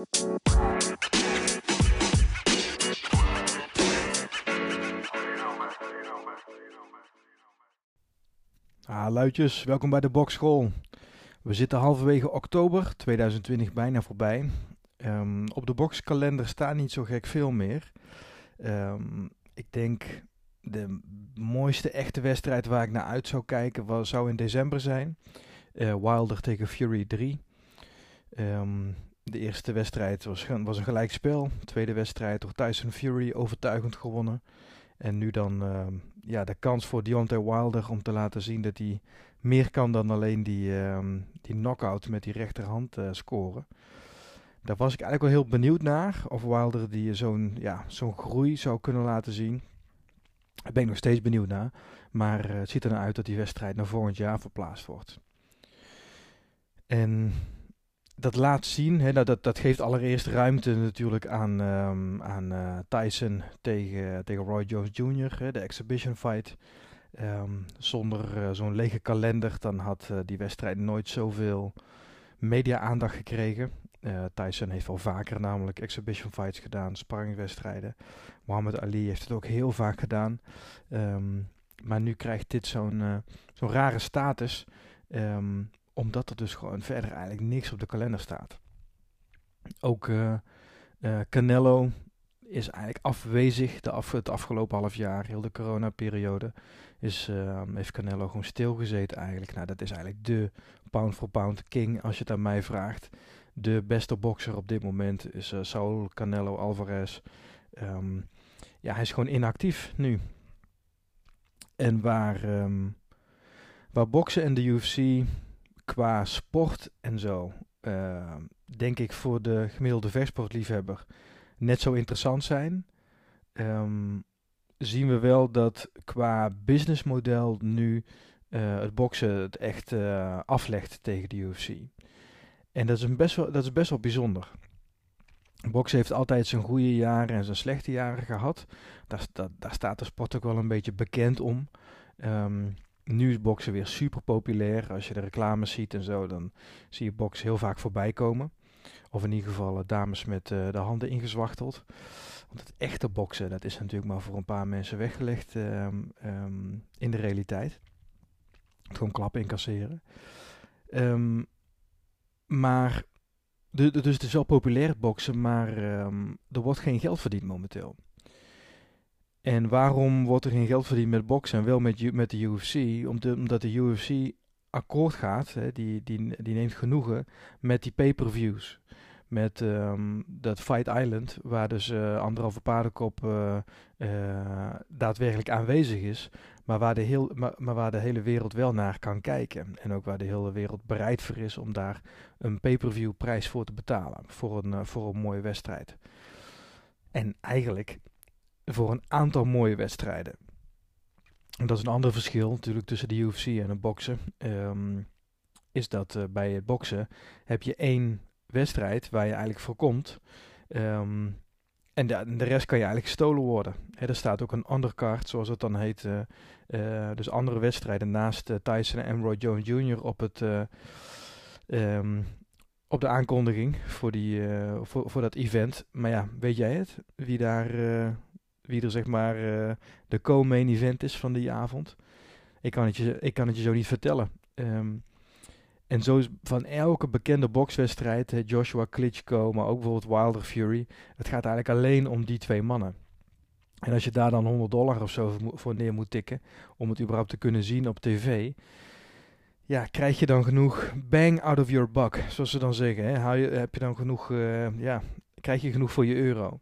Ah, luidjes, welkom bij de Bokschool. We zitten halverwege oktober 2020 bijna voorbij. Ehm, op de boxkalender staat niet zo gek veel meer. Ehm, ik denk de mooiste echte wedstrijd waar ik naar uit zou kijken was, zou in december zijn. Uh, Wilder tegen Fury 3. Ehm, de eerste wedstrijd was, was een gelijkspel. De tweede wedstrijd door Tyson Fury overtuigend gewonnen. En nu dan ja, de kans voor Deontay Wilder om te laten zien dat hij meer kan dan alleen die, um, die knockout met die rechterhand uh, scoren. Daar was ik eigenlijk wel heel benieuwd naar. Of Wilder die zo'n ja, zo'n groei zou kunnen laten zien. Daar ben ik nog steeds benieuwd naar. Maar uh, het ziet er nou uit dat die wedstrijd naar volgend jaar verplaatst wordt. En dat laat zien, hè, dat, dat geeft allereerst ruimte natuurlijk aan, um, aan uh, Tyson tegen, tegen Roy Jones Jr., hè, de exhibition fight. Um, zonder uh, zo'n lege kalender, dan had uh, die wedstrijd nooit zoveel media-aandacht gekregen. Tyson heeft al vaker namelijk exhibition fights gedaan, sparringwedstrijden. Muhammad Ali heeft het ook heel vaak gedaan. Um, maar nu krijgt dit zo'n zo'n rare status. Omdat er dus gewoon verder eigenlijk niks op de kalender staat. Ook uh, Canelo is eigenlijk afwezig de af, het afgelopen half jaar, heel de coronaperiode, is, uh, heeft Canelo gewoon stilgezeten eigenlijk. Nou, dat is eigenlijk de pound for pound king als je het aan mij vraagt. De beste bokser op dit moment is uh, Saul Canelo Alvarez. Um, ja, hij is gewoon inactief nu. En waar, um, waar boksen en de UFC qua sport en zo, uh, denk ik voor de gemiddelde vechtsportliefhebber net zo interessant zijn. Um, zien we wel dat qua businessmodel nu uh, het boksen het echt uh, aflegt tegen de UFC. En dat is, een best wel, dat is best wel bijzonder. Boksen heeft altijd zijn goede jaren en zijn slechte jaren gehad. Daar, daar, staat de sport ook wel een beetje bekend om. Um, nu is boksen weer super populair. Als je de reclames ziet en zo, dan zie je boksen heel vaak voorbij komen. Of in ieder geval uh, dames met uh, de handen ingezwachteld. Want het echte boksen, dat is natuurlijk maar voor een paar mensen weggelegd um, um, in de realiteit. Gewoon klappen incasseren. Um, maar, de, dus het is wel populair boksen, maar er wordt geen geld verdiend momenteel. En waarom wordt er geen geld verdiend met boksen en wel met, met de UFC? Omdat de UFC akkoord gaat, hè, die, die, die neemt genoegen met die pay-per-views. Met um, dat Fight Island, waar dus uh, anderhalve paardenkop uh, uh, daadwerkelijk aanwezig is, maar waar, de heel, maar, maar, waar de hele wereld wel naar kan kijken. En ook waar de hele wereld bereid voor is om daar een pay-per-view prijs voor te betalen, voor een, voor een mooie wedstrijd. En eigenlijk voor een aantal mooie wedstrijden. En dat is een ander verschil natuurlijk tussen de UFC en het boksen. Um, is dat uh, bij het boksen heb je één wedstrijd waar je eigenlijk voor komt. Um, en de, de, rest kan je eigenlijk gestolen worden. Er staat ook een undercard, zoals het dan heet. Uh, uh, dus andere wedstrijden naast Tyson en Roy Jones Jr. op het... Um, op de aankondiging voor, die, voor, voor dat event. Maar ja, weet jij het? Wie daar wie er zeg maar uh, de co-main event is van die avond. Ik kan het je, ik kan het je zo niet vertellen. Um, en zo is van elke bekende bokswedstrijd, Joshua Klitschko, maar ook bijvoorbeeld Wilder Fury, het gaat eigenlijk alleen om die twee mannen. En als je daar dan 100 dollar of zo voor neer moet tikken, om het überhaupt te kunnen zien op tv, ja, krijg je dan genoeg bang out of your buck, zoals ze dan zeggen. Hè? Je, heb je dan genoeg, uh, ja, krijg je genoeg voor je euro.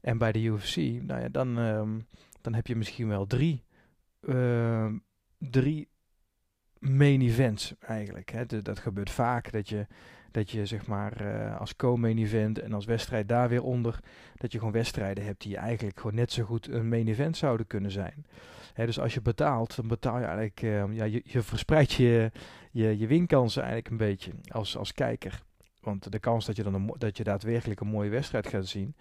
En bij de UFC, nou ja, dan, um, dan heb je misschien wel drie, uh, drie main events eigenlijk. Hè. Dat gebeurt vaak, dat je, dat je zeg maar uh, als co-main event en als wedstrijd daar weer onder, dat je gewoon wedstrijden hebt die eigenlijk gewoon net zo goed een main event zouden kunnen zijn. Hè, dus als je betaalt, dan betaal je eigenlijk, uh, ja, je, je verspreidt je, je, je winkansen eigenlijk een beetje als, als kijker. Want de kans dat je dan een, dat je daadwerkelijk een mooie wedstrijd gaat zien,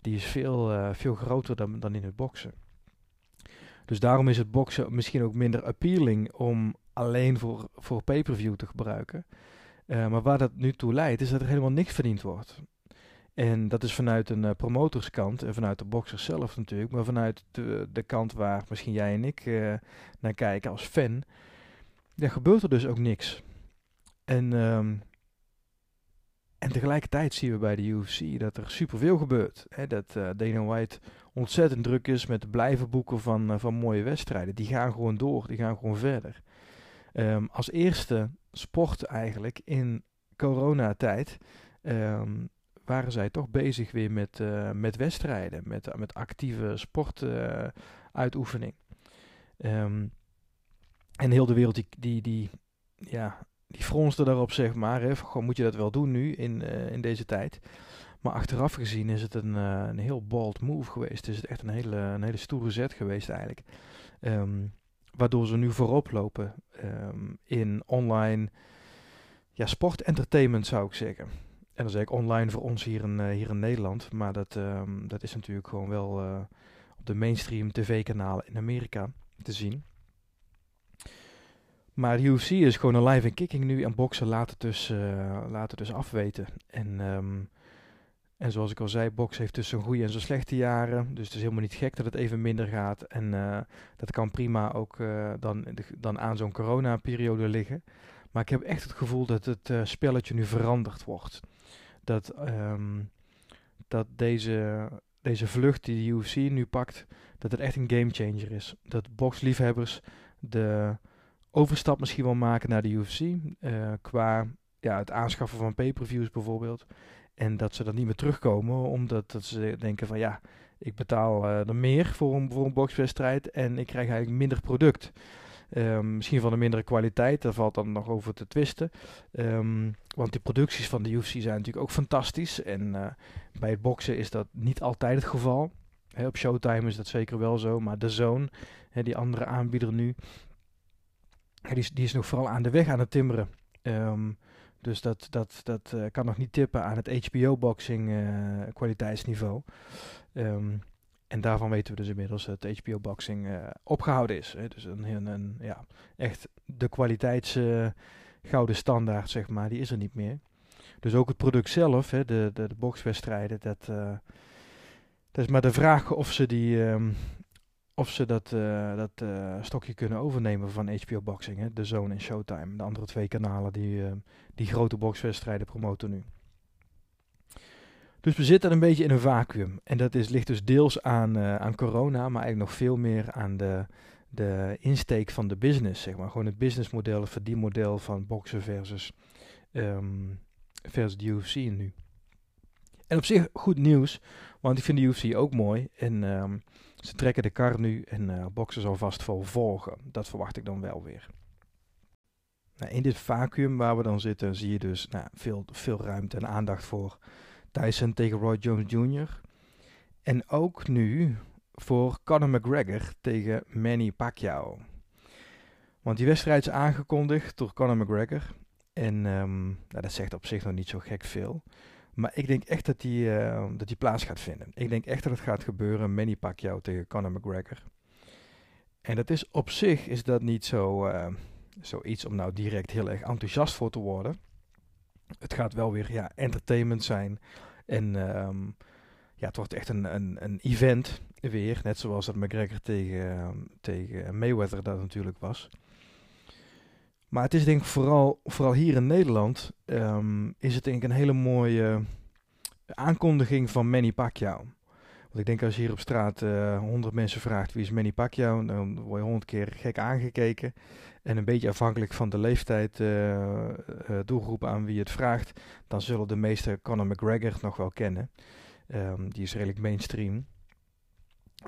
die is veel, uh, veel groter dan, dan in het boksen. Dus daarom is het boksen misschien ook minder appealing om alleen voor, voor pay-per-view te gebruiken. Uh, maar waar dat nu toe leidt, is dat er helemaal niks verdiend wordt. En dat is vanuit een uh, promotorskant en vanuit de boxers zelf natuurlijk, maar vanuit de, de kant waar misschien jij en ik naar kijken als fan, ja, gebeurt er dus ook niks. En, um, en tegelijkertijd zien we bij de UFC dat er superveel gebeurt. Hè? Dat uh, Dana White ontzettend druk is met blijven boeken van, van mooie wedstrijden. Die gaan gewoon door, die gaan gewoon verder. Um, als eerste sport eigenlijk in coronatijd um, waren zij toch bezig weer met, uh, met wedstrijden, met, met actieve sportuitoefening. Um, en heel de wereld die, die, die, ja, die fronste daarop, zeg maar. Hè, gewoon, moet je dat wel doen nu in, uh, in deze tijd? Maar achteraf gezien is het een, uh, een heel bold move geweest. Is het echt een hele, een hele stoere zet geweest eigenlijk. Um, waardoor ze nu voorop lopen um, in online ja, sport-entertainment, zou ik zeggen. En dan zeg ik online voor ons hier in, uh, hier in Nederland. Maar dat, um, dat is natuurlijk gewoon wel op de mainstream tv-kanalen in Amerika te zien. Maar UFC is gewoon een live in kicking nu. En boksen laten dus, uh, dus afweten. En, um, en zoals ik al zei, boksen heeft dus zijn goede en zijn slechte jaren. Dus het is helemaal niet gek dat het even minder gaat. En dat kan prima ook dan, de, dan aan zo'n corona-periode liggen. Maar ik heb echt het gevoel dat het spelletje nu veranderd wordt dat, um, dat deze, deze vlucht die de UFC nu pakt, dat het echt een gamechanger is. Dat boxliefhebbers de overstap misschien wel maken naar de UFC. Uh, qua ja, het aanschaffen van pay-per-views bijvoorbeeld. En dat ze dan niet meer terugkomen, omdat dat ze denken van ja, ik betaal er meer voor een, voor een boxwedstrijd en ik krijg eigenlijk minder product. Um, misschien van een mindere kwaliteit, daar valt dan nog over te twisten. Um, want die producties van de UFC zijn natuurlijk ook fantastisch. En bij het boksen is dat niet altijd het geval. Op Showtime is dat zeker wel zo. Maar de Zone, he, die andere aanbieder nu, die, is, die is nog vooral aan de weg aan het timmeren. Um, dus dat, dat, dat uh, kan nog niet tippen aan het HBO-boxing uh, kwaliteitsniveau. Um, en daarvan weten we dus inmiddels dat HBO Boxing uh, opgehouden is. Hè. Dus een, een, ja, echt de kwaliteits uh, gouden standaard, zeg maar, die is er niet meer. Dus ook het product zelf, hè, de, de, de boxwedstrijden, dat, dat is maar de vraag of ze, die, um, of ze dat, dat stokje kunnen overnemen van HBO Boxing. Hè, de Zone en Showtime, de andere twee kanalen die, die grote boxwedstrijden promoten nu. Dus we zitten een beetje in een vacuüm. En dat is, ligt dus deels aan, aan corona, maar eigenlijk nog veel meer aan de, de insteek van de business. Zeg maar. Gewoon het businessmodel, het verdienmodel van boksen versus, um, versus de UFC nu. En op zich goed nieuws, want ik vind de UFC ook mooi. En um, ze trekken de kar nu en uh, boksen zal vast vol volgen. Dat verwacht ik dan wel weer. Nou, in dit vacuüm waar we dan zitten, zie je dus nou, veel, veel ruimte en aandacht voor Tyson tegen Roy Jones Jr. En ook nu voor Conor McGregor tegen Manny Pacquiao. Want die wedstrijd is aangekondigd door Conor McGregor. En um, nou, dat zegt op zich nog niet zo gek veel. Maar ik denk echt dat die, uh, dat die plaats gaat vinden. Ik denk echt dat het gaat gebeuren. Manny Pacquiao tegen Conor McGregor. En dat is op zich is dat niet zo, uh, zoiets om nou direct heel erg enthousiast voor te worden. Het gaat wel weer ja, entertainment zijn. En um, ja, het wordt echt een, een, een event weer. Net zoals dat McGregor tegen, tegen Mayweather dat natuurlijk was. Maar het is denk ik vooral, vooral hier in Nederland is het denk ik een hele mooie aankondiging van Manny Pacquiao. Want ik denk als je hier op straat uh, 100 mensen vraagt wie is Manny Pacquiao, dan word je honderd keer gek aangekeken. En een beetje afhankelijk van de leeftijd uh, doelgroep aan wie het vraagt, dan zullen de meeste Conor McGregor nog wel kennen. Um, die is redelijk mainstream.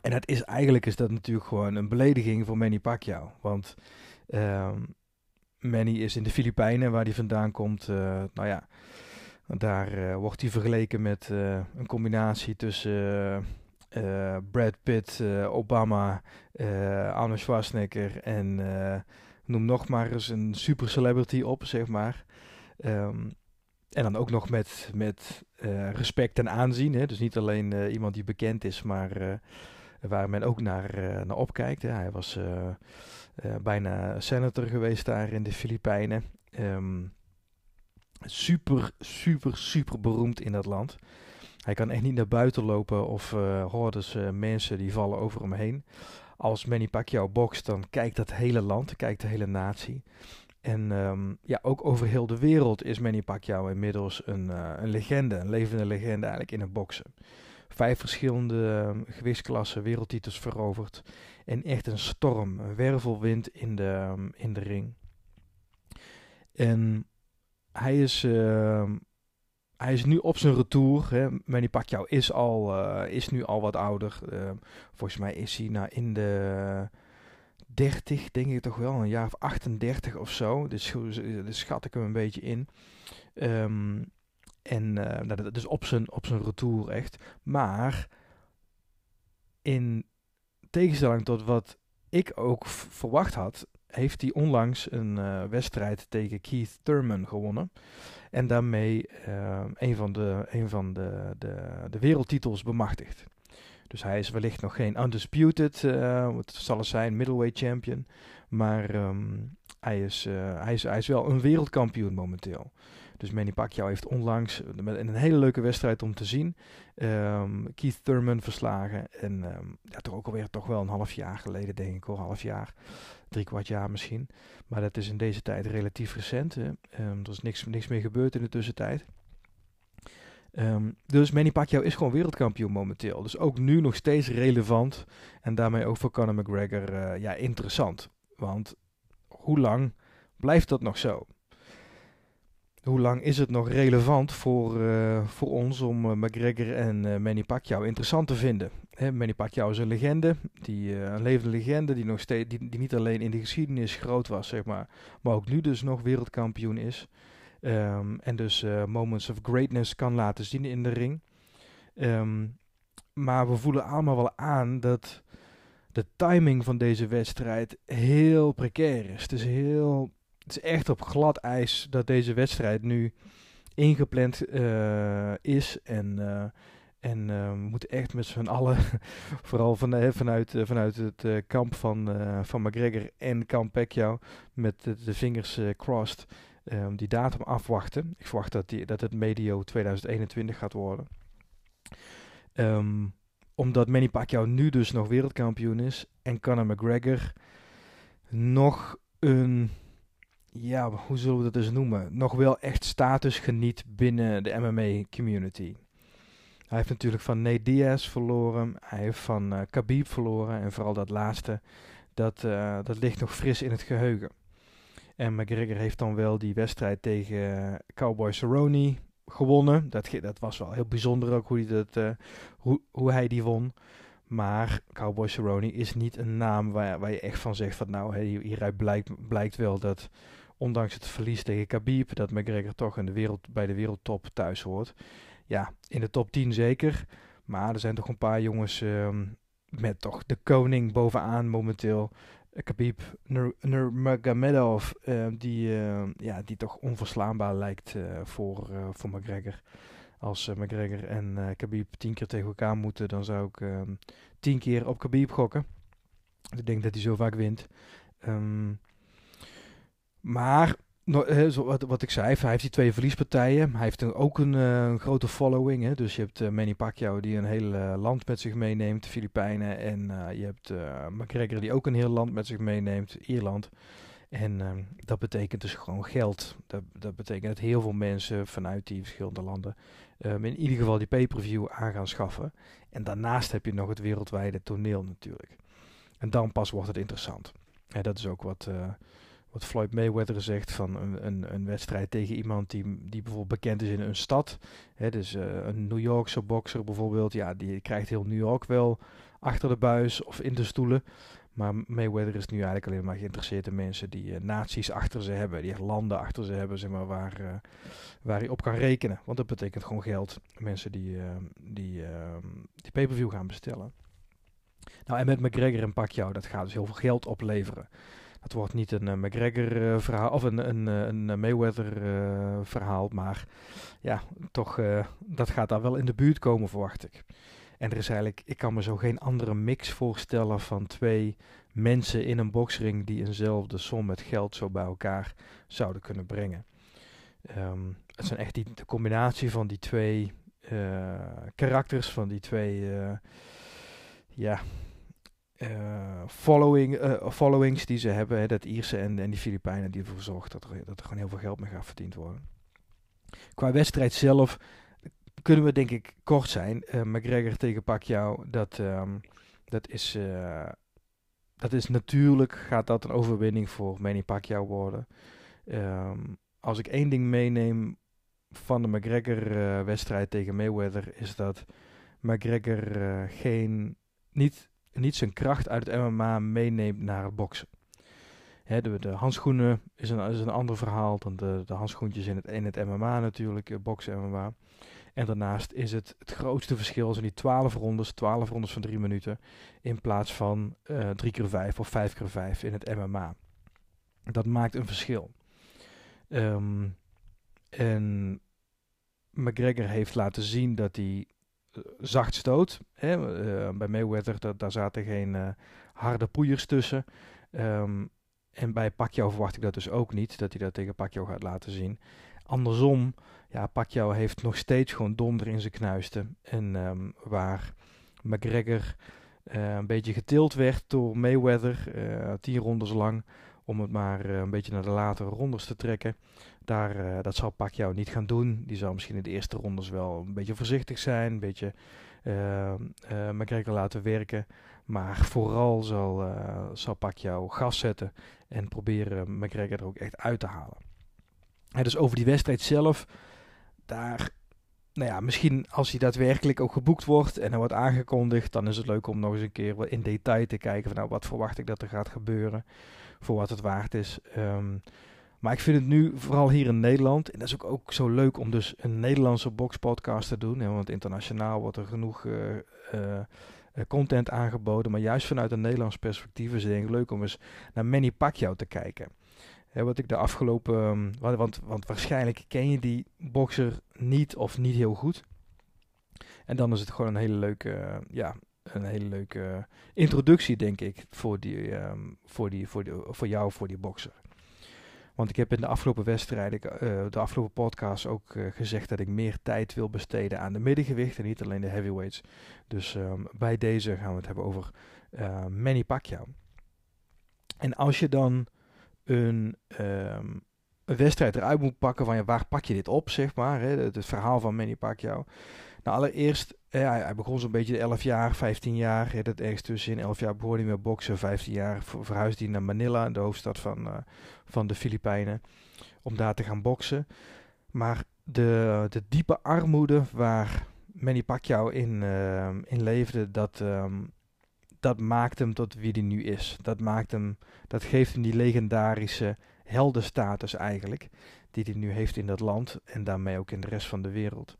En het is eigenlijk is dat natuurlijk gewoon een belediging voor Manny Pacquiao. Want um, Manny is in de Filipijnen, waar hij vandaan komt. Nou ja, daar uh, wordt hij vergeleken met uh, een combinatie tussen Brad Pitt, Obama, Arnold Schwarzenegger en noem nog maar eens een super celebrity op, zeg maar. Um, en dan ook nog met, met respect en aanzien. Hè? Dus niet alleen iemand die bekend is, maar waar men ook naar, naar opkijkt. Hè? Hij was bijna senator geweest daar in de Filipijnen. Um, super, super, super beroemd in dat land. Hij kan echt niet naar buiten lopen of uh, hordes mensen die vallen over hem heen. Als Manny Pacquiao bokst, dan kijkt dat hele land, kijkt de hele natie. En um, ja, ook over heel de wereld is Manny Pacquiao inmiddels een, uh, een legende, een levende legende eigenlijk in het boksen. Vijf verschillende um, gewichtsklassen, wereldtitels veroverd. En echt een storm, een wervelwind in de, um, in de ring. En hij is, hij is nu op zijn retour. Hè. Manny Pacquiao is, al, uh, is nu al wat ouder. volgens mij is hij nou in de 30, denk ik toch wel, een jaar of 38 of zo. Dus, dus schat ik hem een beetje in. Um, en uh, nou, dat is op zijn, op zijn retour echt. Maar in tegenstelling tot wat ik ook verwacht had, heeft hij onlangs een uh, wedstrijd tegen Keith Thurman gewonnen. En daarmee uh, een van de, een van de, de, de wereldtitels bemachtigd. Dus hij is wellicht nog geen undisputed, uh, wat zal het zijn, middleweight champion. Maar um, hij, is, hij, is, hij is wel een wereldkampioen momenteel. Dus Manny Pacquiao heeft onlangs een hele leuke wedstrijd om te zien. Um, Keith Thurman verslagen. En um, ja, toch ook alweer toch wel een half jaar geleden, denk ik hoor. Half jaar, drie kwart jaar misschien. Maar dat is in deze tijd relatief recent. Hè. Um, er is niks, niks meer gebeurd in de tussentijd. Um, dus Manny Pacquiao is gewoon wereldkampioen momenteel. Dus ook nu nog steeds relevant. En daarmee ook voor Conor McGregor uh, ja, interessant. Want hoe lang blijft dat nog zo? Hoe lang is het nog relevant voor, uh, voor ons om uh, McGregor en uh, Manny Pacquiao interessant te vinden? Manny Pacquiao is een legende, die, een levende legende, die, nog steeds, die, niet alleen in de geschiedenis groot was, zeg maar, maar ook nu dus nog wereldkampioen is. Um, en dus moments of greatness kan laten zien in de ring. Um, maar we voelen allemaal wel aan dat de timing van deze wedstrijd heel precair is. Het is, heel, het is echt op glad ijs dat deze wedstrijd nu ingepland uh, is. En, uh, en uh, echt met z'n allen, vooral van, vanuit, vanuit het kamp van, van McGregor en kamp Pacquiao, met de, vingers crossed um, die datum afwachten. Ik verwacht dat, die, dat het medio 2021 gaat worden. Um, omdat Manny Pacquiao nu dus nog wereldkampioen is en Conor McGregor nog een, ja, hoe zullen we dat eens noemen, nog wel echt status geniet binnen de MMA community. Hij heeft natuurlijk van Nate Diaz verloren, hij heeft van uh, Khabib verloren en vooral dat laatste, dat, uh, dat ligt nog fris in het geheugen. En McGregor heeft dan wel die wedstrijd tegen Cowboy Cerrone gewonnen. Dat, dat was wel heel bijzonder ook hoe hij, hoe hij die won. Maar Cowboy Cerrone is niet een naam waar, waar je echt van zegt van nou, hey, hieruit blijkt, blijkt wel dat ondanks het verlies tegen Khabib, dat McGregor toch in de wereld, bij de wereldtop thuis hoort. Ja, in de top 10 zeker. Maar er zijn toch een paar jongens um, met toch de koning bovenaan momenteel. Khabib Nurmagomedov, uh, die, uh, ja, die toch onverslaanbaar lijkt uh, voor, voor McGregor. Als McGregor en Khabib tien keer tegen elkaar moeten, dan zou ik ehm, tien keer op Khabib gokken. Ik denk dat hij zo vaak wint. Um, maar wat, ik zei, hij heeft die twee verliespartijen. Hij heeft ook een, uh, een grote following. Hè? Dus je hebt uh, Manny Pacquiao die een heel uh, land met zich meeneemt, de Filipijnen. En je hebt McGregor die ook een heel land met zich meeneemt, Ierland. En ehm, dat betekent dus gewoon geld. Dat, dat, betekent dat heel veel mensen vanuit die verschillende landen um, in ieder geval die pay-per-view aan gaan schaffen. En daarnaast heb je nog het wereldwijde toneel natuurlijk. En dan pas wordt het interessant. En dat is ook wat wat Floyd Mayweather zegt van een, een, een, wedstrijd tegen iemand die, die bijvoorbeeld bekend is in een stad. Dus uh, een New Yorkse bokser bijvoorbeeld, ja, die krijgt heel New York wel achter de buis of in de stoelen. Maar Mayweather is nu eigenlijk alleen maar geïnteresseerd in mensen die uh, naties achter ze hebben, die landen achter ze hebben, zeg maar, waar, uh, waar hij op kan rekenen. Want dat betekent gewoon geld. Mensen die, die, die pay-per-view gaan bestellen. Nou, en met McGregor en Pacquiao, dat gaat dus heel veel geld opleveren. Het wordt niet een uh, McGregor uh, verhaal of een, een, eh, een Mayweather verhaal, maar ja, toch, dat gaat daar wel in de buurt komen, verwacht ik. En er is eigenlijk, ik kan me zo geen andere mix voorstellen van twee mensen in een boxring die eenzelfde som met geld zo bij elkaar zouden kunnen brengen. Um, het zijn echt die, de combinatie van die twee karakters, van die twee ja, following, followings die ze hebben. Hè, dat Ierse en, en die Filipijnen die ervoor zorgt dat er, dat er gewoon heel veel geld mee gaat verdiend worden. Qua wedstrijd zelf kunnen we denk ik kort zijn. McGregor tegen Pacquiao, dat, ehm, dat is dat is natuurlijk, gaat dat een overwinning voor Manny Pacquiao worden. Ehm, als ik één ding meeneem van de McGregor-wedstrijd tegen Mayweather, is dat McGregor geen, niet, niet zijn kracht uit het MMA meeneemt naar het boksen. Hè, de, de, handschoenen is een, is een ander verhaal dan de, de handschoentjes in het, in het MMA natuurlijk, uh, boksen MMA. En daarnaast is het het grootste verschil zijn die 12 rondes, 12 rondes van 3 minuten, in plaats van uh, 3 keer 5 of 5 keer 5 in het MMA. Dat maakt een verschil. Um, en McGregor heeft laten zien dat hij zacht stoot. Hè? Uh, bij Mayweather, dat, daar zaten geen uh, harde poeiers tussen. Um, en bij Pacquiao verwacht ik dat dus ook niet, dat hij dat tegen Pacquiao gaat laten zien. Andersom ja, Pacquiao heeft nog steeds gewoon donder in zijn knuisten. En um, waar McGregor uh, een beetje getild werd door Mayweather, uh, tien rondes lang, om het maar een beetje naar de latere rondes te trekken. Daar, dat zal Pacquiao niet gaan doen. Die zal misschien in de eerste rondes wel een beetje voorzichtig zijn, een beetje McGregor laten werken. Maar vooral zal, zal Pacquiao gas zetten en proberen McGregor er ook echt uit te halen. En dus over die wedstrijd zelf daar, nou ja, misschien als hij daadwerkelijk ook geboekt wordt en er wordt aangekondigd, dan is het leuk om nog eens een keer in detail te kijken van nou, wat verwacht ik dat er gaat gebeuren, voor wat het waard is. Um, maar ik vind het nu, vooral hier in Nederland, en dat is ook, ook zo leuk om dus een Nederlandse boxpodcast te doen, want internationaal wordt er genoeg uh, uh, content aangeboden, maar juist vanuit een Nederlands perspectief is het denk ik leuk om eens naar Manny Pacquiao te kijken wat ik de afgelopen. Um, want, want waarschijnlijk ken je die boxer niet of niet heel goed. En dan is het gewoon een hele leuke, ja, een hele leuke introductie, denk ik, voor, die, um, voor, die, voor, die, voor jou, voor die boxer. Want ik heb in de afgelopen wedstrijden, uh, de afgelopen podcast ook uh, gezegd dat ik meer tijd wil besteden aan de middengewichten, niet alleen de heavyweights. Dus um, bij deze gaan we het hebben over uh, Manny Pacquiao. En als je dan een, een wedstrijd eruit moet pakken van ja, waar pak je dit op, zeg maar. Hè? Het, het verhaal van Manny Pacquiao. Nou, allereerst, eh, hij, begon zo'n beetje 11 jaar, 15 jaar. Hè, dat ergens tussenin. 11 jaar begon hij met boksen. 15 jaar verhuisde hij naar Manila, de hoofdstad van, uh, van de Filipijnen. Om daar te gaan boksen. Maar de, de diepe armoede waar Manny Pacquiao in, uh, in leefde, dat, um, dat maakt hem tot wie hij nu is. Dat, maakt hem, dat geeft hem die legendarische heldenstatus eigenlijk, die hij nu heeft in dat land en daarmee ook in de rest van de wereld.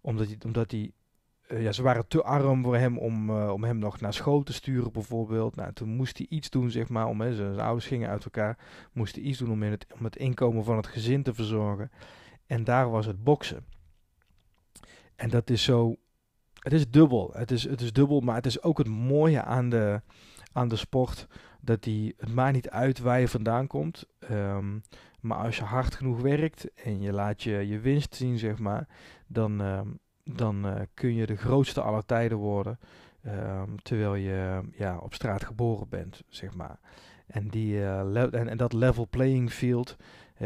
Omdat hij, omdat hij uh, ja, ze waren te arm voor hem om, uh, om hem nog naar school te sturen bijvoorbeeld. Nou, toen moest hij iets doen, zeg maar, om, hè, zijn, ouders gingen uit elkaar, moest hij iets doen om, in het, om het inkomen van het gezin te verzorgen. En daar was het boksen. En dat is zo het is dubbel. Het is, het is dubbel, maar het is ook het mooie aan de, aan de sport. Dat die, het maakt niet uit waar je vandaan komt. Um, maar als je hard genoeg werkt en je laat je, je winst zien, zeg maar. Dan, um, dan uh, kun je de grootste aller tijden worden. Um, terwijl je ja, op straat geboren bent, zeg maar. En, die, uh, en, dat level playing field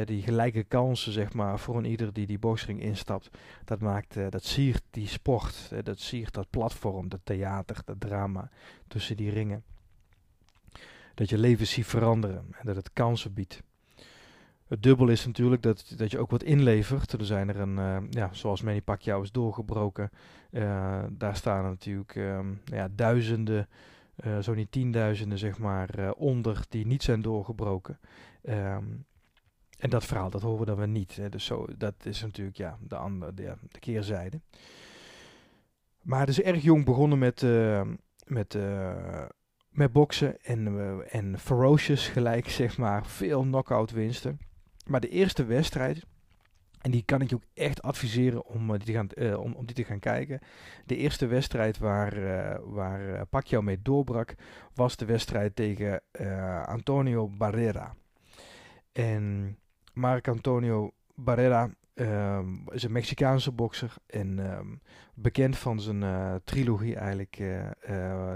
die gelijke kansen, zeg maar, voor een ieder die die boxring instapt, dat maakt, uh, dat siert die sport, dat siert dat platform, dat theater, dat drama tussen die ringen. Dat je leven ziet veranderen en dat het kansen biedt. Het dubbel is natuurlijk dat, dat je ook wat inlevert. Er zijn er een, uh, ja, zoals Manny Pacquiao is doorgebroken. Uh, daar staan natuurlijk um, ja, duizenden, uh, zo niet tienduizenden zeg maar, onder die niet zijn doorgebroken. Um, en dat verhaal, dat horen we dan weer niet. Hè. Dus zo, dat is natuurlijk ja, de, andere, de, de keerzijde. Maar het is erg jong begonnen met, met, met boksen en, en ferocious gelijk, zeg maar. Veel knockout winsten. Maar de eerste wedstrijd, en die kan ik je ook echt adviseren om, die, te gaan, om, om die te gaan kijken. De eerste wedstrijd waar, waar Pacquiao mee doorbrak, was de wedstrijd tegen Antonio Barrera. En Marc Antonio Barrera ehm, is een Mexicaanse bokser en ehm, bekend van zijn trilogie eigenlijk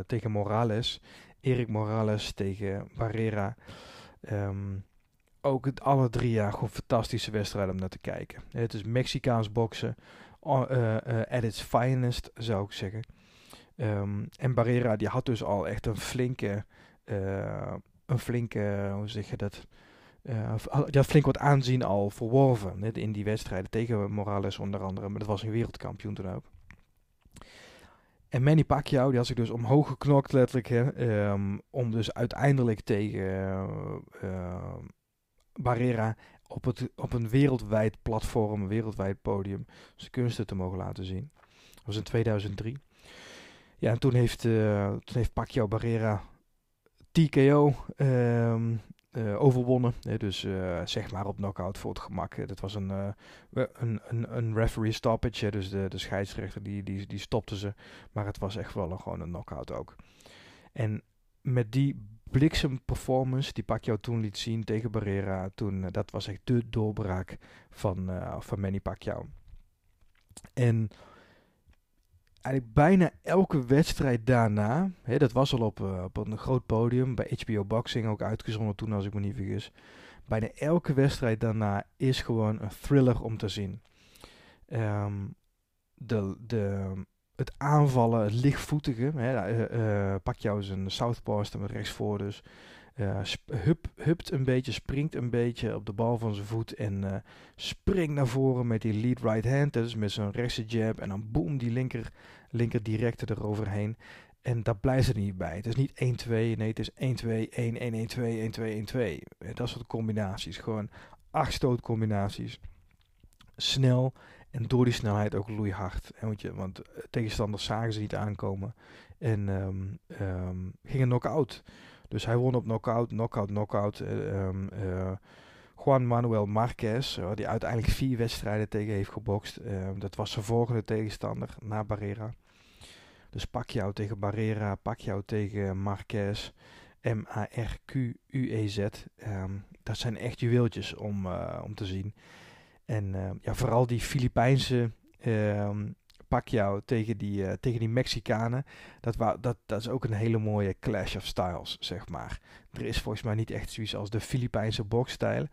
tegen Morales. Erik Morales tegen Barrera. Um, ook het alle drie jaar gewoon fantastische wedstrijden om naar te kijken. Het is Mexicaans boksen at its finest, zou ik zeggen. en Barrera die had dus al echt een flinke, een flinke, hoe zeg je dat? Uh, die had flink wat aanzien al verworven in die wedstrijden tegen Morales onder andere. Maar dat was een wereldkampioen toen ook. En Manny Pacquiao, die had zich dus omhoog geknokt letterlijk. Hè, ehm, om dus uiteindelijk tegen Barrera op, het, op een wereldwijd platform, een wereldwijd podium, zijn kunsten te mogen laten zien. Dat was in 2003. Ja, en toen heeft, uh, toen heeft Pacquiao Barrera TKO um, uh, overwonnen. dus uh, zeg maar op knockout voor het gemak. Dat was een, een, een, een, referee stoppage. dus de, de scheidsrechter die, die, die stopte ze. Maar het was echt wel een, gewoon een knockout ook. En met die bliksem performance die Pacquiao toen liet zien tegen Barrera. Toen, dat was echt de doorbraak van, van Manny Pacquiao. En eigenlijk bijna elke wedstrijd daarna, hè, dat was al op, uh, op een groot podium, bij HBO Boxing ook uitgezonden toen als ik me niet vergis. Bijna elke wedstrijd daarna is gewoon een thriller om te zien. Um, de, de, het aanvallen, het lichtvoetige, hè, uh, pak jou eens een southpaw met rechtsvoor dus. Uh, hup, hupt een beetje, springt een beetje op de bal van zijn voet en springt naar voren met die lead right hand, dus met zijn rechtse jab en dan boom die linker, linker directe eroverheen. En daar blijft het niet bij. Het is niet 1-2, nee het is 1-2, 1-1-1-2, 1-2-1-2. Dat soort combinaties, gewoon acht stootcombinaties. Snel en door die snelheid ook loeihard. Want, je, want tegenstanders zagen ze niet aankomen en um, um, gingen knock-out. Dus hij won op knockout, knockout, knockout. Um, uh, Juan Manuel Marquez, die uiteindelijk vier wedstrijden tegen heeft gebokst. Dat was zijn volgende tegenstander na Barrera. Dus Pacquiao tegen Barrera, Pacquiao tegen Marquez, M-A-R-Q-U-E-Z. Dat zijn echt juweeltjes om, om te zien. En ja, vooral die Filipijnse Pacquiao tegen die, uh, tegen die Mexicanen. Dat, dat, dat is ook een hele mooie clash of styles, zeg maar. Er is volgens mij niet echt zoiets als de Filipijnse boxstijl.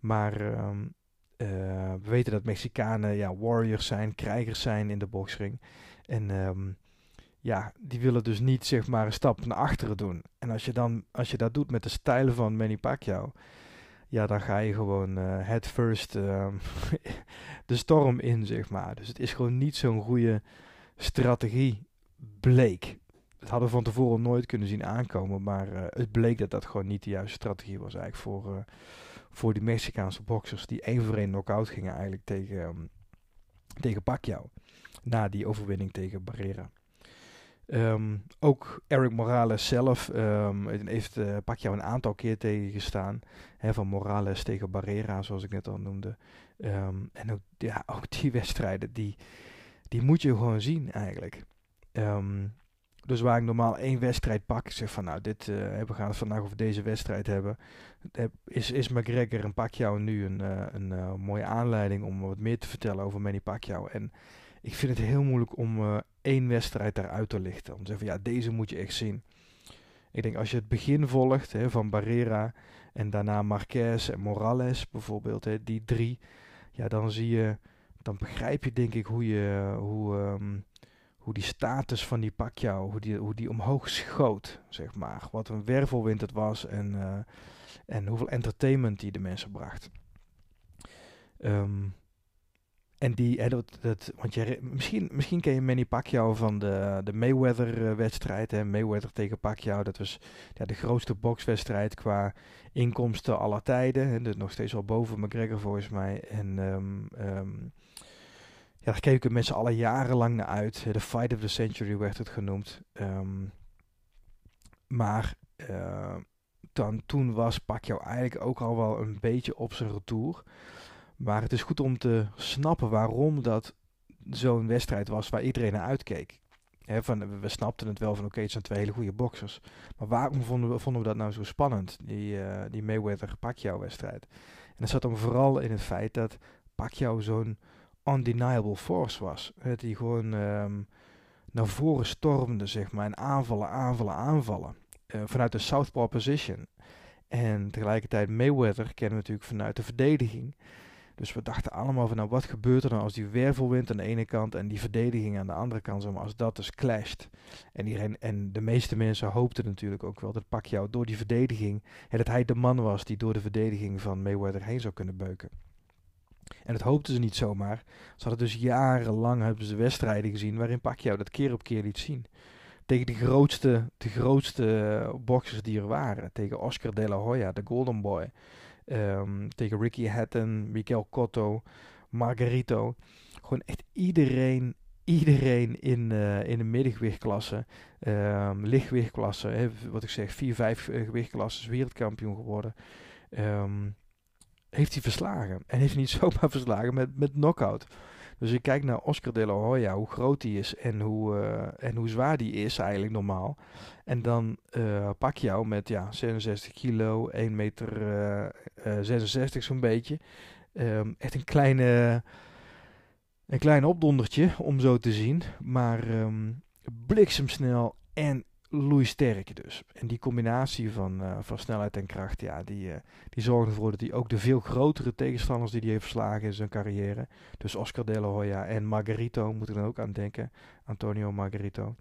Maar um, uh, we weten dat Mexicanen ja, warriors zijn, krijgers zijn in de boxring. En ja, die willen dus niet zeg maar een stap naar achteren doen. En als je, dan, als je dat doet met de stijl van Manny Pacquiao ja, dan ga je gewoon uh, head first uh, de storm in, zeg maar. Dus het is gewoon niet zo'n goede strategie, bleek. Dat hadden we van tevoren nooit kunnen zien aankomen, maar uh, het bleek dat dat gewoon niet de juiste strategie was eigenlijk voor, uh, voor die Mexicaanse boxers die één voor één knock-out gingen eigenlijk tegen, um, tegen Pacquiao. Na die overwinning tegen Barrera. Um, ook Eric Morales zelf um, heeft uh, Pacquiao een aantal keer tegengestaan. Hè, van Morales tegen Barrera, zoals ik net al noemde. Um, en ook, ja, ook die wedstrijden, die, die moet je gewoon zien eigenlijk. dus waar ik normaal één wedstrijd pak, zeg van nou, dit, uh, we gaan het vandaag over deze wedstrijd hebben. Is, is McGregor en Pacquiao nu een, een mooie aanleiding om wat meer te vertellen over Manny Pacquiao. En ik vind het heel moeilijk om uh, één wedstrijd daaruit te lichten. Om te zeggen van ja, deze moet je echt zien. Ik denk als je het begin volgt hè, van Barrera en daarna Marquez en Morales bijvoorbeeld, hè, die drie, ja, dan zie je, dan begrijp je denk ik hoe je, hoe, um, hoe die status van die Pacquiao, hoe die, hoe die omhoog schoot, zeg maar. Wat een wervelwind het was en, uh, en hoeveel entertainment die de mensen bracht. Um, en die, hè, dat, want je, misschien, misschien ken je Manny Pacquiao van de, de Mayweather-wedstrijd. Hè? Mayweather tegen Pacquiao, dat was ja, de grootste bokswedstrijd qua inkomsten aller tijden. En dus nog steeds wel boven McGregor volgens mij. En um, um, ja, daar keken mensen alle jarenlang naar uit. De Fight of the Century werd het genoemd. Um, maar uh, dan, toen was Pacquiao eigenlijk ook al wel een beetje op zijn retour. Maar het is goed om te snappen waarom dat zo'n wedstrijd was waar iedereen naar uitkeek. van, we snapten het wel van oké, het zijn twee hele goede boxers. Maar waarom vonden we, vonden we dat nou zo spannend, die, uh, die Mayweather-Pacquiao wedstrijd? En dat zat dan vooral in het feit dat Pacquiao zo'n undeniable force was. Dat hij gewoon ehm, naar voren stormde, zeg maar, en aanvallen, aanvallen, aanvallen. Uh, vanuit de southpaw position. En tegelijkertijd Mayweather kennen we natuurlijk vanuit de verdediging. Dus we dachten allemaal van nou wat gebeurt er dan als die wervelwind aan de ene kant en die verdediging aan de andere kant, maar, als dat dus clasht. En, iedereen, en de meeste mensen hoopten natuurlijk ook wel dat Pacquiao door die verdediging, dat hij de man was die door de verdediging van Mayweather heen zou kunnen beuken. En dat hoopten ze niet zomaar. Ze hadden dus jarenlang hebben ze wedstrijden gezien waarin Pacquiao dat keer op keer liet zien. Tegen de grootste, de grootste boxers die er waren. Tegen Oscar de la Hoya, de Golden Boy. Um, tegen Ricky Hatton, Miguel Cotto, Margarito. Gewoon echt iedereen, iedereen in, uh, in de middengewichtklasse, um, hè, wat ik zeg, 4, 5 uh, wereldkampioen geworden. Um, heeft hij verslagen. En heeft hij niet zomaar verslagen met, met knockout. Dus ik kijk naar Oscar de la Hoya, hoe groot die is en hoe, uh, en hoe zwaar die is eigenlijk normaal. En dan uh, pak jou met ja, 66 kilo, 1 meter uh, 66 zo'n beetje. Um, echt een kleine, een klein opdondertje om zo te zien. Maar um, bliksemsnel en sterk dus. En die combinatie van, uh, van snelheid en kracht, ja, die, uh, die zorgen ervoor dat hij ook de veel grotere tegenstanders die hij heeft verslagen in zijn carrière, dus Oscar de la Hoya en Margarito, moet ik dan ook aan denken, Antonio Margarito.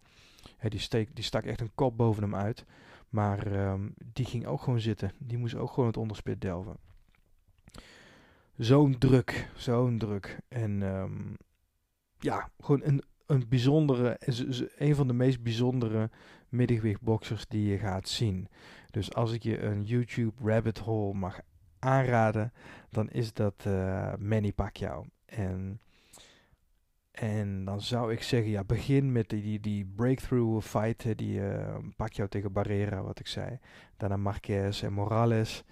He, die, steek, die stak echt een kop boven hem uit, maar um, die ging ook gewoon zitten. Die moest ook gewoon het onderspit delven. Zo'n druk, zo'n druk. En um, ja, gewoon een, een bijzondere, een van de meest bijzondere middengewichtboxers die je gaat zien. Dus als ik je een YouTube rabbit hole mag aanraden, dan is dat uh, Manny Pacquiao. En, en dan zou ik zeggen, ja, begin met die, die, die breakthrough fight, die uh, Pacquiao tegen Barrera, wat ik zei. Daarna Marquez en Morales.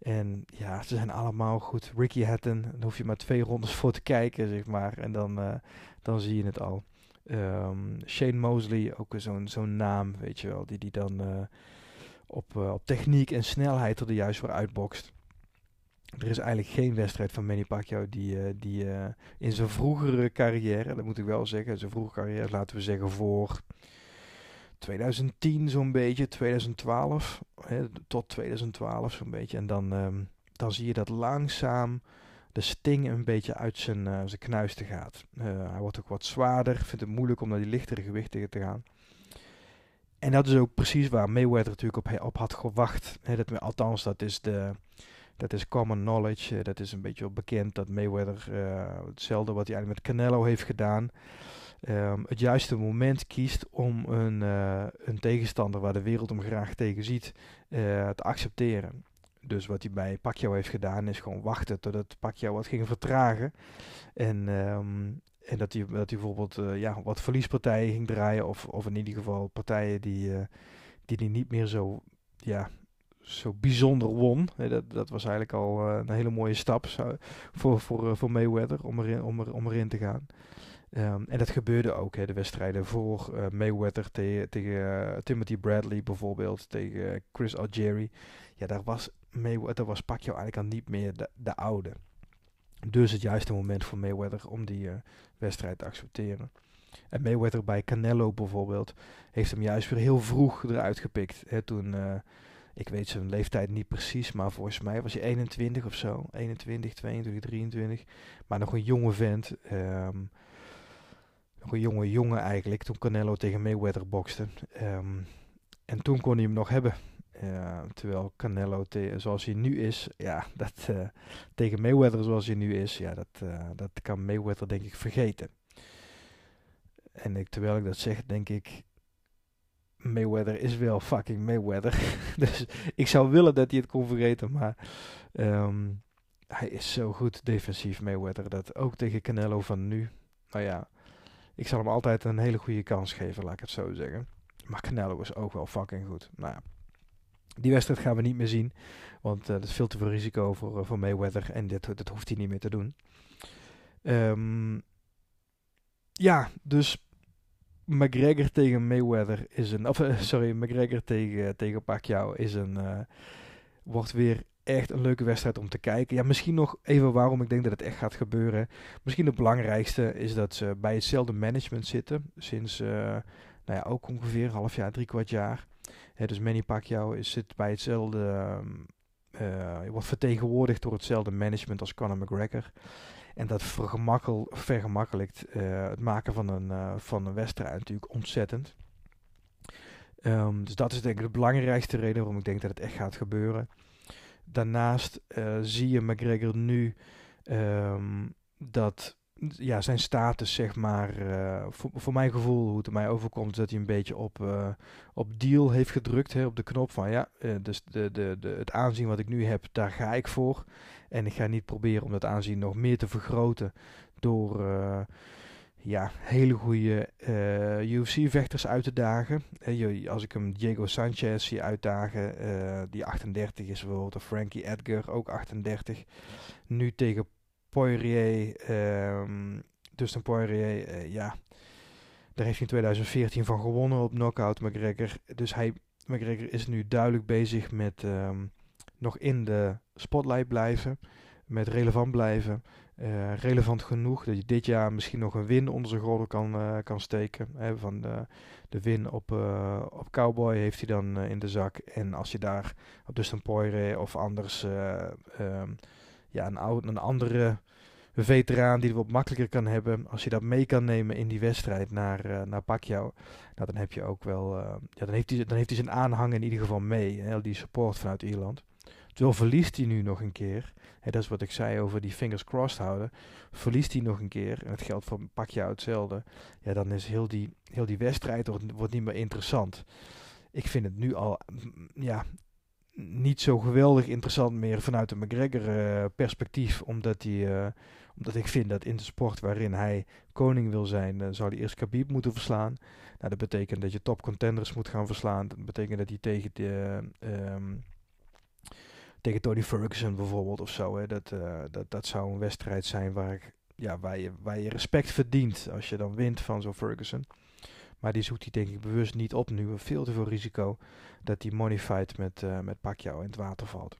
En ja, ze zijn allemaal goed. Ricky Hatton, dan hoef je maar twee rondes voor te kijken, zeg maar. En dan, uh, dan zie je het al. Um, Shane Mosley, ook zo'n zo'n naam, weet je wel, die die dan uh, op, uh, op techniek en snelheid er juist voor uitbokst. Er is eigenlijk geen wedstrijd van Manny Pacquiao die, uh, die in zijn vroegere carrière, dat moet ik wel zeggen, zijn vroegere carrière, laten we zeggen voor 2010 zo'n beetje, 2012, hè, tot 2012 zo'n beetje. En dan, um, dan zie je dat langzaam de sting een beetje uit zijn, uh, zijn knuisten gaat. Uh, hij wordt ook wat zwaarder, vindt het moeilijk om naar die lichtere gewichten te gaan. En dat is ook precies waar Mayweather natuurlijk op, op had gewacht. He, dat, althans, dat is, de, dat is common knowledge. Uh, dat is een beetje bekend dat Mayweather hetzelfde wat hij eigenlijk met Canelo heeft gedaan. Um, het juiste moment kiest om een, een tegenstander waar de wereld hem graag tegen ziet te accepteren. Dus wat hij bij Pacquiao heeft gedaan is gewoon wachten totdat Pacquiao wat ging vertragen. En, um, en dat, hij, dat hij bijvoorbeeld uh, ja, wat verliespartijen ging draaien. Of, of in ieder geval partijen die, die hij niet meer zo, ja, zo bijzonder won. dat, dat was eigenlijk al uh, een hele mooie stap voor, voor, voor Mayweather om erin, om er, om erin te gaan. Um, en dat gebeurde ook, hè, de wedstrijden voor Mayweather te tegen uh, Timothy Bradley bijvoorbeeld, tegen Chris Algieri. Ja, daar was Mayweather was Pacquiao eigenlijk al niet meer de, de oude. Dus het juiste moment voor Mayweather om die uh, wedstrijd te accepteren. En Mayweather bij Canelo bijvoorbeeld heeft hem juist weer heel vroeg eruit gepikt. Hè, toen, uh, ik weet zijn leeftijd niet precies, maar volgens mij was hij 21 of zo. 21, 22, 23. Maar nog een jonge vent. Um, nog een jonge jongen eigenlijk, toen Canelo tegen Mayweather bokste. Um, en toen kon hij hem nog hebben. Terwijl Canelo, zoals hij nu is, ja, dat, uh, tegen Mayweather zoals hij nu is, ja, dat, uh, dat kan Mayweather denk ik vergeten. En ik, terwijl ik dat zeg, denk ik, Mayweather is wel fucking Mayweather. dus ik zou willen dat hij het kon vergeten, maar um, hij is zo goed defensief, Mayweather, dat ook tegen Canelo van nu, nou ja, ik zal hem altijd een hele goede kans geven, laat ik het zo zeggen. Maar Canelo is ook wel fucking goed. Nou ja. Die wedstrijd gaan we niet meer zien. Want dat is veel te veel risico voor, uh, voor Mayweather. En dit, dat hoeft hij niet meer te doen. Um, ja, dus McGregor tegen Mayweather is een. Of uh, sorry, McGregor tegen, tegen Pacquiao is een. wordt weer echt een leuke wedstrijd om te kijken. Ja, misschien nog even waarom ik denk dat het echt gaat gebeuren. Misschien het belangrijkste is dat ze bij hetzelfde management zitten. Sinds, nou ja, ook ongeveer een half jaar, drie kwart jaar. Dus Manny Pacquiao zit bij hetzelfde, uh, wordt vertegenwoordigd door hetzelfde management als Conor McGregor. En dat vergemakkelijkt uh, het maken van een, van een wedstrijd natuurlijk ontzettend. Um, dus dat is denk ik de belangrijkste reden waarom ik denk dat het echt gaat gebeuren. Daarnaast zie je McGregor nu um, dat ja, zijn status, zeg maar, uh, voor, mijn gevoel, hoe het mij overkomt, dat hij een beetje op, uh, op deal heeft gedrukt. Hè, op de knop van ja, dus de, de, de, het aanzien wat ik nu heb, daar ga ik voor. En ik ga niet proberen om dat aanzien nog meer te vergroten door ja, hele goede eh, UFC-vechters uit te dagen. Als ik hem Diego Sanchez zie uitdagen, die 38 is bijvoorbeeld, of Frankie Edgar, ook 38. Nu tegen Poirier, um, Dustin Poirier, ja, daar heeft hij in 2014 van gewonnen op knockout McGregor. Dus hij, McGregor is nu duidelijk bezig met um, nog in de spotlight blijven, met relevant blijven. Uh, relevant genoeg dat je dit jaar misschien nog een win onder zijn gordel kan, uh, kan steken. Hè, van de, de win op, op Cowboy heeft hij dan in de zak. En als je daar op Dustin Poirier of anders um, ja, een, oud, een andere veteraan die er wat makkelijker kan hebben. Als je dat mee kan nemen in die wedstrijd naar, naar Pacquiao. Nou, dan heb je ook wel. ja, dan heeft, hij, dan heeft hij zijn aanhang in ieder geval mee. Hè, die support vanuit Ierland. Terwijl verliest hij nu nog een keer. Hè, dat is wat ik zei over die fingers crossed houden. Verliest hij nog een keer. En het geldt voor Pacquiao hetzelfde. Ja, dan is heel die, heel die wedstrijd wordt, wordt niet meer interessant. Ik vind het nu al ja, niet zo geweldig interessant meer vanuit een McGregor uh, perspectief. Omdat, uh, omdat ik vind dat in de sport waarin hij koning wil zijn, uh, zou hij eerst Khabib moeten verslaan. Nou, dat betekent dat je top contenders moet gaan verslaan. Dat betekent dat hij tegen de... Um, tegen Tony Ferguson bijvoorbeeld of zo. Hè. Dat, dat, dat zou een wedstrijd zijn waar, ja, waar, je, waar je respect verdient als je dan wint van zo'n Ferguson. Maar die zoekt hij denk ik bewust niet op nu. Veel te veel risico dat die fight met, uh, met Pacquiao in het water valt.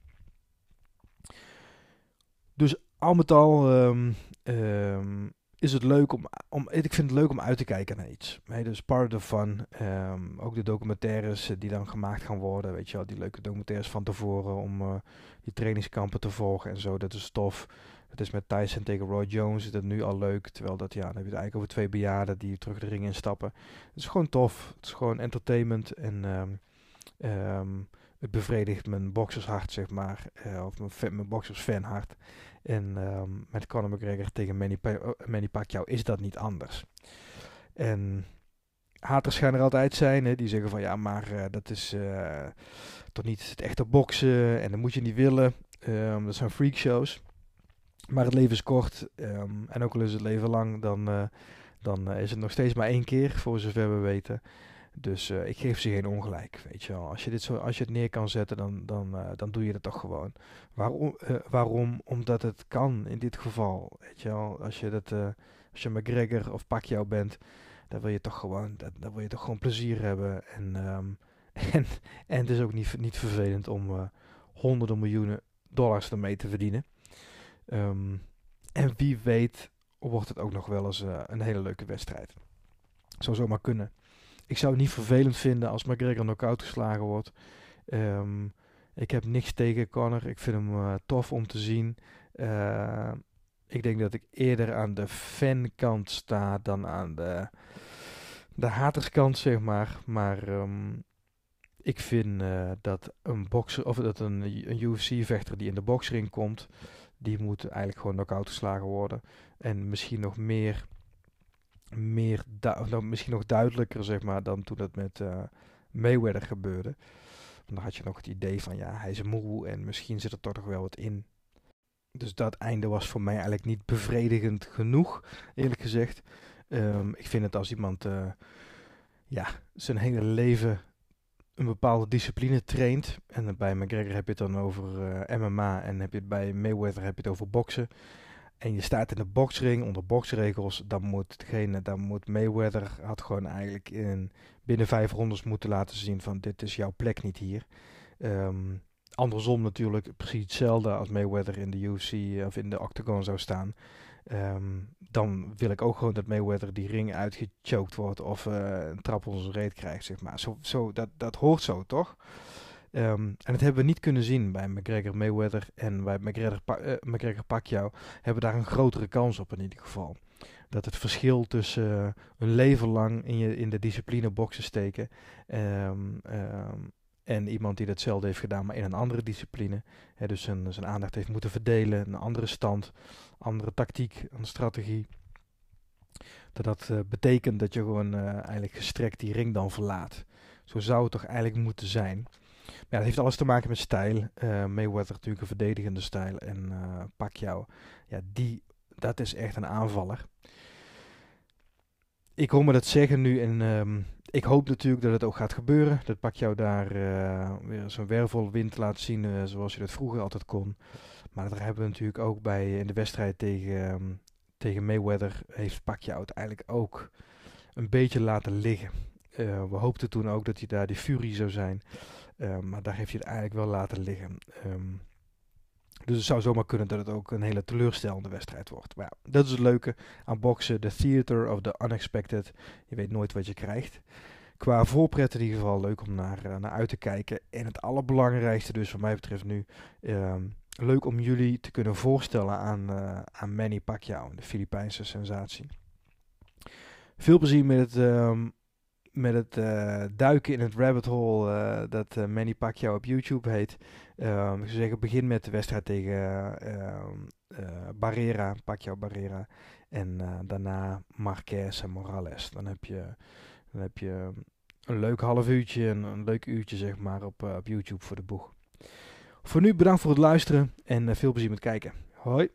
Dus al met al um, um, is het leuk om, om, ik vind het leuk om uit te kijken naar iets. Hey, dus part of fun. Um, ook de documentaires eh, die dan gemaakt gaan worden. Weet je wel, die leuke documentaires van tevoren om uh, die trainingskampen te volgen en zo. Dat is tof. Het is met Tyson tegen Roy Jones is dat nu al leuk. Terwijl dat, ja, dan heb je het eigenlijk over twee bejaarden die terug de ring instappen. Het is gewoon tof. Het is gewoon entertainment en um, het bevredigt mijn boxershart, zeg maar. Uh, of mijn, mijn boxersfanhart. En um, met Conor McGregor tegen Manny, uh, Manny Pacquiao is dat niet anders. En haters gaan er altijd zijn, hè, die zeggen van ja, maar uh, dat is toch niet het echte boksen en dat moet je niet willen. Um, dat zijn freakshows. Maar het leven is kort en ook al is het leven lang, dan, dan is het nog steeds maar één keer, voor zover we weten. Dus uh, ik geef ze geen ongelijk, weet je wel. Als je, dit zo, als je het neer kan zetten, dan, dan, uh, dan doe je dat toch gewoon. Waarom? Uh, waarom? Omdat het kan in dit geval, weet je wel. Als je, dat, als je McGregor of Pacquiao bent, dan wil je toch gewoon, dat, dan wil je toch gewoon plezier hebben. En, um, en, en het is ook niet, niet vervelend om honderden miljoenen dollars ermee te verdienen. Um, en wie weet wordt het ook nog wel eens een hele leuke wedstrijd. Zou zomaar kunnen. Ik zou het niet vervelend vinden als McGregor knock-out geslagen wordt. Um, ik heb niks tegen Conor. Ik vind hem uh, tof om te zien. Uh, ik denk dat ik eerder aan de fankant sta dan aan de, de haterskant, zeg maar. Maar um, ik vind uh, dat een bokser, of dat een, een UFC-vechter die in de boxring komt, die moet eigenlijk gewoon knock-out geslagen worden. En misschien nog meer meer, misschien nog duidelijker zeg maar, dan toen het met uh, Mayweather gebeurde. dan had je nog het idee van ja, hij is moe en misschien zit er toch nog wel wat in. Dus dat einde was voor mij eigenlijk niet bevredigend genoeg, eerlijk gezegd. Um, ik vind het als iemand uh, ja, zijn hele leven een bepaalde discipline traint. En bij McGregor heb je het dan over uh, MMA en heb je het bij Mayweather heb je het over boksen en je staat in de boxring onder boxregels, dan moet degene, dan moet Mayweather had gewoon eigenlijk in binnen vijf rondes moeten laten zien van dit is jouw plek niet hier. Um, andersom natuurlijk precies hetzelfde als Mayweather in de UFC of in de octagon zou staan. Ehm, dan wil ik ook gewoon dat Mayweather die ring uitgechoked wordt of een trap onder reet krijgt, zeg maar. Zo, zo, dat, dat hoort zo, toch? Ehm, en dat hebben we niet kunnen zien bij McGregor Mayweather en bij McGregor, pa uh, McGregor Pacquiao hebben daar een grotere kans op in ieder geval. Dat het verschil tussen uh, een leven lang in, je, in de discipline boksen steken um, um, en iemand die datzelfde heeft gedaan, maar in een andere discipline. Hè, dus zijn, zijn aandacht heeft moeten verdelen, een andere stand, andere tactiek, een strategie. Dat dat uh, betekent dat je gewoon eigenlijk gestrekt die ring dan verlaat. Zo zou het toch eigenlijk moeten zijn. Ja, dat heeft alles te maken met stijl. Uh, Mayweather natuurlijk een verdedigende stijl. En uh, Pacquiao, ja, die, dat is echt een aanvaller. Ik hoor me dat zeggen nu en um, ik hoop natuurlijk dat het ook gaat gebeuren. Dat Pacquiao daar uh, weer zo'n wervelwind laat zien zoals je dat vroeger altijd kon. Maar daar hebben we natuurlijk ook bij in de wedstrijd tegen, um, tegen Mayweather heeft Pacquiao het eigenlijk ook een beetje laten liggen. we hoopten toen ook dat hij daar die furie zou zijn. Uh, maar daar heeft hij het eigenlijk wel laten liggen. Um, dus het zou zomaar kunnen dat het ook een hele teleurstellende wedstrijd wordt. Maar ja, dat is het leuke aan boksen. The theater of the unexpected. Je weet nooit wat je krijgt. Qua voorpret in ieder geval leuk om naar, uh, naar uit te kijken. En het allerbelangrijkste dus wat mij betreft nu... Um, leuk om jullie te kunnen voorstellen aan, uh, aan Manny Pacquiao, de Filipijnse sensatie. Veel plezier met het met het uh, duiken in het rabbit hole uh, dat uh, Manny Pacquiao op YouTube heet. Um, ik zou zeggen, begin met de wedstrijd tegen Barrera, Pacquiao Barrera. En daarna Marquez en Morales. Dan heb je, dan heb je een leuk half uurtje, een, een leuk uurtje zeg maar op, op YouTube voor de boeg. Voor nu bedankt voor het luisteren en veel plezier met kijken. Hoi!